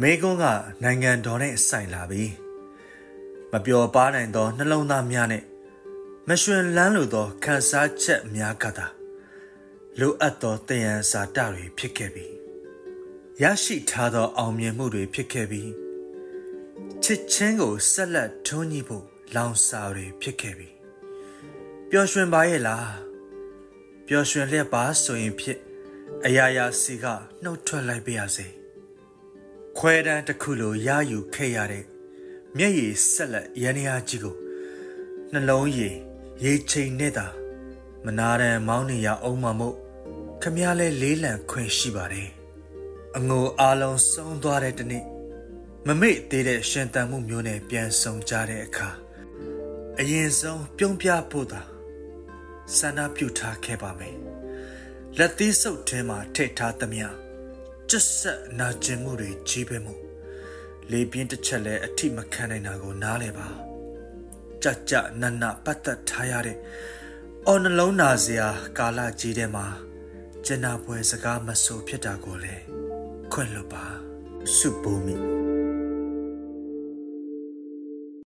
မေကွန်းကနိုင်ငံတော်နဲ့ဆိုင်လာပြီမပျော်ပါနိုင်သောနှလုံးသားများနဲ့မရွှင်လန်းလိုသောခံစားချက်များကသာလိုအပ်သောတယံစာတတွေဖြစ်ခဲ့ပြီရရှိထားသောအောင်မြင်မှုတွေဖြစ်ခဲ့ပြီချစ်ချင်းကိုဆက်လက်ထွန်းညှိဖို့လောင်စာတွေဖြစ်ခဲ့ပြီပျော်ရွှင်ပါရဲ့လားပျော်ရွှင်လျက်ပါဆိုရင်ဖြစ် အရာရာစီကနှုတ်ထွက်လိုက်ပါရစေခွဲတန်းတစ်ခုလိုရယူခဲ့ရတဲ့မျက်ရည်ဆက်လက်ရန်ရာကြီးကိုနှလုံးရည်ရေချိန်နဲ့သာမနာရန်မောင်းနေရအောင်မမို့ခမည်းလဲလေးလံခွင့်ရှိပါတယ်အငိုအားလုံးဆုံးသွားတဲ့တနေ့မမေ့သေးတဲ့ရှင်တန်မှုမျိုးနဲ့ပြန်ဆောင်ကြတဲ့အခါအရင်ဆုံးပြုံးပြဖို့သာဆန္ဒပြုထားခဲ့ပါမယ် လက်သီးစုပ်ထဲမှာထည့်ထားသမျှကျက်ဆက်နာကျင်မှုတွေကြီးပဲမှုလေပြင်းတစ်ချက်လဲအထိမခံနိုင်တာကိုနားလဲပါကြကြနနပတ်သက်ထားရတဲ့အော်နှလုံးနာစရာကာလကြီးထဲမှာကျနာပွဲစကားမဆိုဖြစ်တာကိုလေခွင့်လွတ်ပါစုပုံမိ